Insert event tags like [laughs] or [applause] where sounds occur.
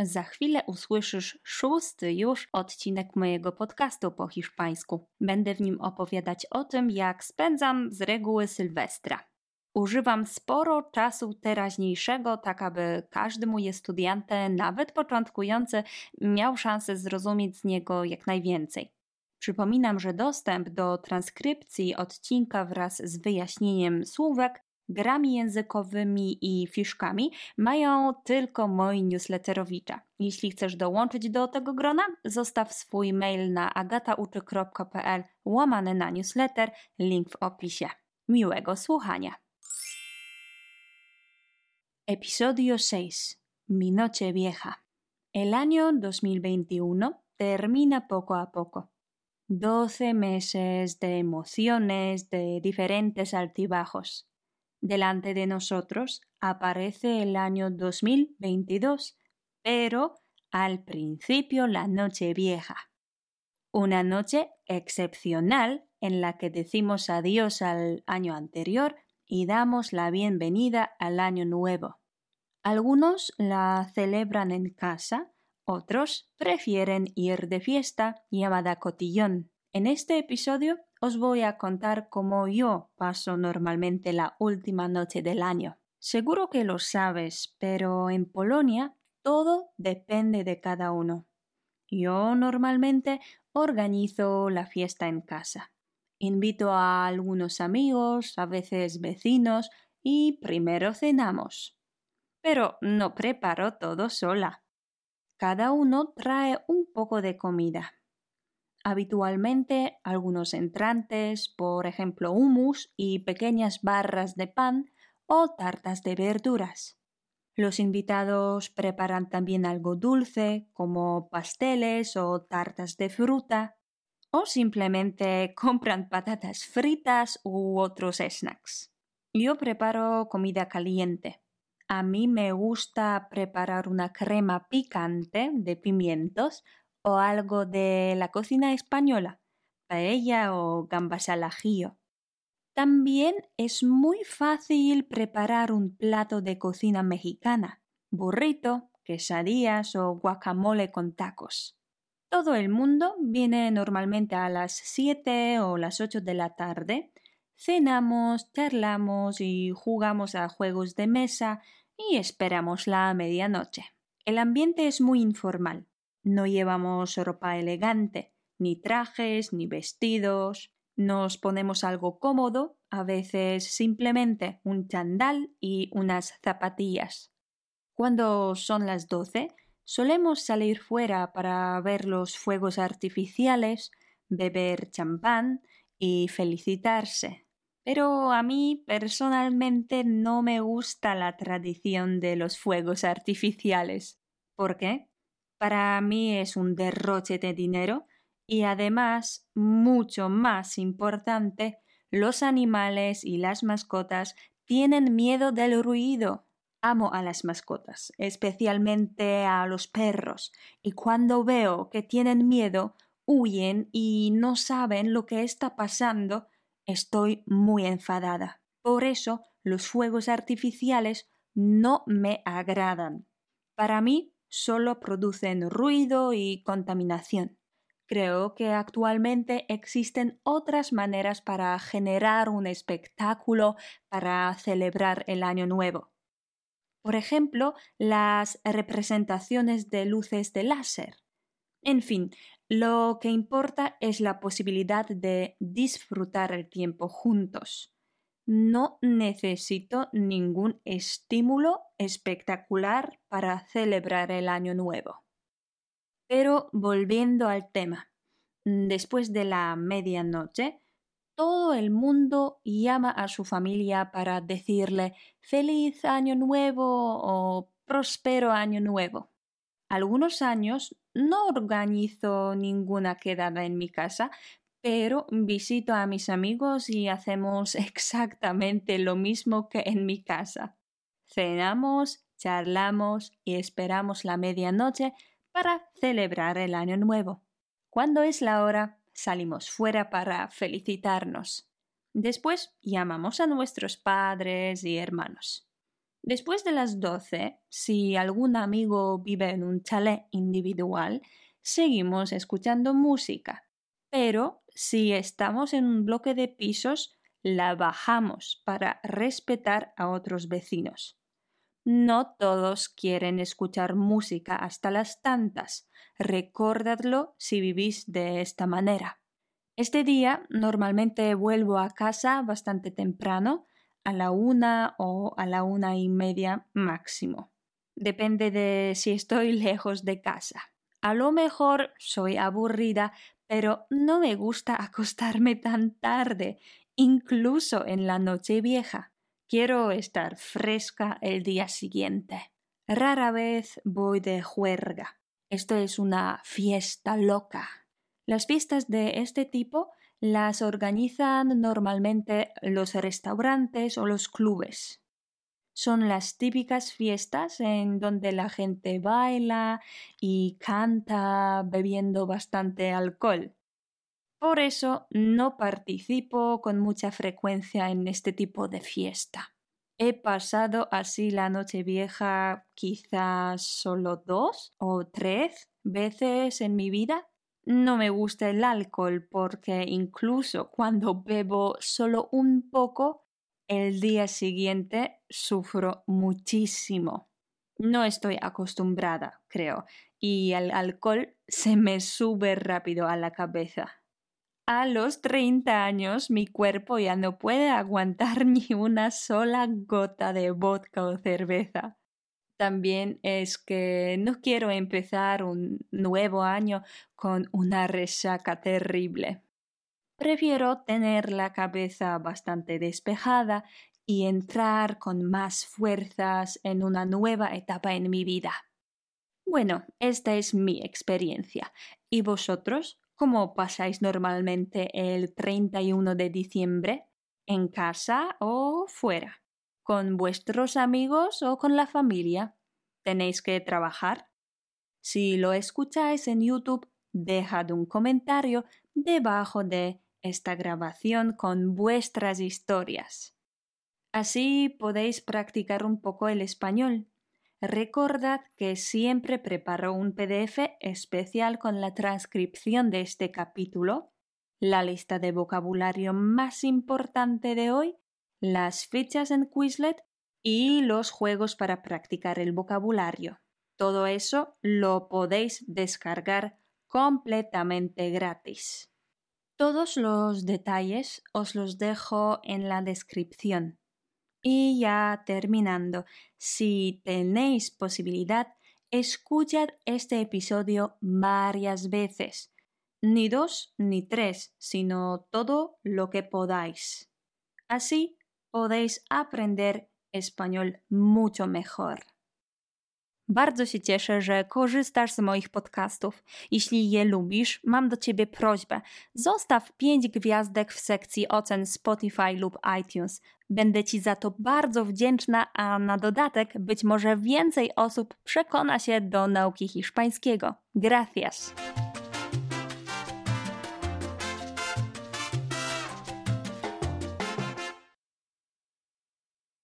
Za chwilę usłyszysz szósty już odcinek mojego podcastu po hiszpańsku. Będę w nim opowiadać o tym, jak spędzam z reguły Sylwestra. Używam sporo czasu teraźniejszego, tak aby każdy mój estudiante, nawet początkujący, miał szansę zrozumieć z niego jak najwięcej. Przypominam, że dostęp do transkrypcji odcinka wraz z wyjaśnieniem słówek, grami językowymi i fiszkami mają tylko moi newsletterowicza. Jeśli chcesz dołączyć do tego grona, zostaw swój mail na agatauczy.pl łamane na newsletter, link w opisie. Miłego słuchania. Episodio 6. Mi noche vieja. El año 2021 termina poco a poco. 12 meses de emociones, de diferentes altibajos. Delante de nosotros aparece el año 2022, pero al principio la noche vieja. Una noche excepcional en la que decimos adiós al año anterior y damos la bienvenida al año nuevo. Algunos la celebran en casa, otros prefieren ir de fiesta llamada cotillón. En este episodio os voy a contar cómo yo paso normalmente la última noche del año. Seguro que lo sabes, pero en Polonia todo depende de cada uno. Yo normalmente organizo la fiesta en casa. Invito a algunos amigos, a veces vecinos, y primero cenamos. Pero no preparo todo sola. Cada uno trae un poco de comida. Habitualmente algunos entrantes, por ejemplo hummus y pequeñas barras de pan o tartas de verduras. Los invitados preparan también algo dulce, como pasteles o tartas de fruta, o simplemente [laughs] compran patatas fritas u otros snacks. Yo preparo comida caliente. A mí me gusta preparar una crema picante de pimientos o algo de la cocina española, paella o gambas al ajillo. También es muy fácil preparar un plato de cocina mexicana, burrito, quesadillas o guacamole con tacos. Todo el mundo viene normalmente a las 7 o las 8 de la tarde. Cenamos, charlamos y jugamos a juegos de mesa y esperamos la medianoche. El ambiente es muy informal. No llevamos ropa elegante, ni trajes, ni vestidos. Nos ponemos algo cómodo, a veces simplemente un chandal y unas zapatillas. Cuando son las doce, Solemos salir fuera para ver los fuegos artificiales, beber champán y felicitarse. Pero a mí personalmente no me gusta la tradición de los fuegos artificiales. ¿Por qué? Para mí es un derroche de dinero y además, mucho más importante, los animales y las mascotas tienen miedo del ruido. Amo a las mascotas, especialmente a los perros, y cuando veo que tienen miedo, huyen y no saben lo que está pasando, estoy muy enfadada. Por eso los fuegos artificiales no me agradan. Para mí solo producen ruido y contaminación. Creo que actualmente existen otras maneras para generar un espectáculo para celebrar el año nuevo. Por ejemplo, las representaciones de luces de láser. En fin, lo que importa es la posibilidad de disfrutar el tiempo juntos. No necesito ningún estímulo espectacular para celebrar el año nuevo. Pero volviendo al tema, después de la medianoche, todo el mundo llama a su familia para decirle feliz año nuevo o próspero año nuevo. Algunos años no organizo ninguna quedada en mi casa, pero visito a mis amigos y hacemos [laughs] exactamente lo mismo que en mi casa. Cenamos, charlamos y esperamos la medianoche para celebrar el año nuevo. ¿Cuándo es la hora? salimos fuera para felicitarnos. Después llamamos a nuestros padres y hermanos. Después de las doce, si algún amigo vive en un chalet individual, seguimos escuchando música. Pero si estamos en un bloque de pisos, la bajamos para respetar a otros vecinos. No todos quieren escuchar música hasta las tantas. Recordadlo si vivís de esta manera. Este día normalmente vuelvo a casa bastante temprano, a la una o a la una y media máximo. Depende de si estoy [laughs] lejos de casa. A lo mejor soy aburrida, pero no me gusta acostarme tan tarde, incluso en la noche vieja. Quiero estar fresca el día siguiente. Rara vez voy de juerga. Esto es una fiesta loca. Las fiestas de este tipo las organizan normalmente los restaurantes o los clubes. Son las típicas fiestas en donde la gente baila y canta bebiendo bastante alcohol. Por eso no participo con mucha frecuencia en este tipo de fiesta. He pasado así la noche vieja quizás solo dos o tres veces en mi vida. No me gusta el alcohol porque incluso cuando bebo solo un poco, el día siguiente sufro muchísimo. No estoy acostumbrada, creo, y el alcohol se me sube rápido a la cabeza. A los 30 años mi cuerpo ya no puede aguantar [laughs] ni una sola gota de vodka o cerveza. También es que no quiero empezar un nuevo año con una resaca terrible. Prefiero tener la cabeza bastante despejada y entrar con más fuerzas en una nueva etapa en mi vida. Bueno, esta es mi experiencia. ¿Y vosotros? ¿Cómo pasáis normalmente el 31 de diciembre? ¿En casa o fuera? ¿Con vuestros amigos o con la familia? ¿Tenéis que trabajar? Si lo escucháis en YouTube, dejad un comentario debajo de esta grabación con vuestras historias. Así podéis practicar un poco el español. Recordad que siempre preparo un PDF especial con la transcripción de este capítulo, la lista de vocabulario más importante de hoy, las fichas en Quizlet y los juegos para practicar el vocabulario. Todo eso lo podéis descargar completamente gratis. Todos los detalles os los dejo en la descripción. Y ya terminando, si tenéis posibilidad, escuchad este episodio varias veces. Ni dos ni tres, sino todo lo que podáis. Así podéis aprender español mucho mejor. Bardzo się cieszę, że korzystasz z moich podcastów. Jeśli je lubisz, mam do Ciebie prośbę. Zostaw 5 gwiazdek w sekcji ocen Spotify lub iTunes. Będę Ci za to bardzo wdzięczna, a na dodatek być może więcej osób przekona się do nauki hiszpańskiego. Gracias!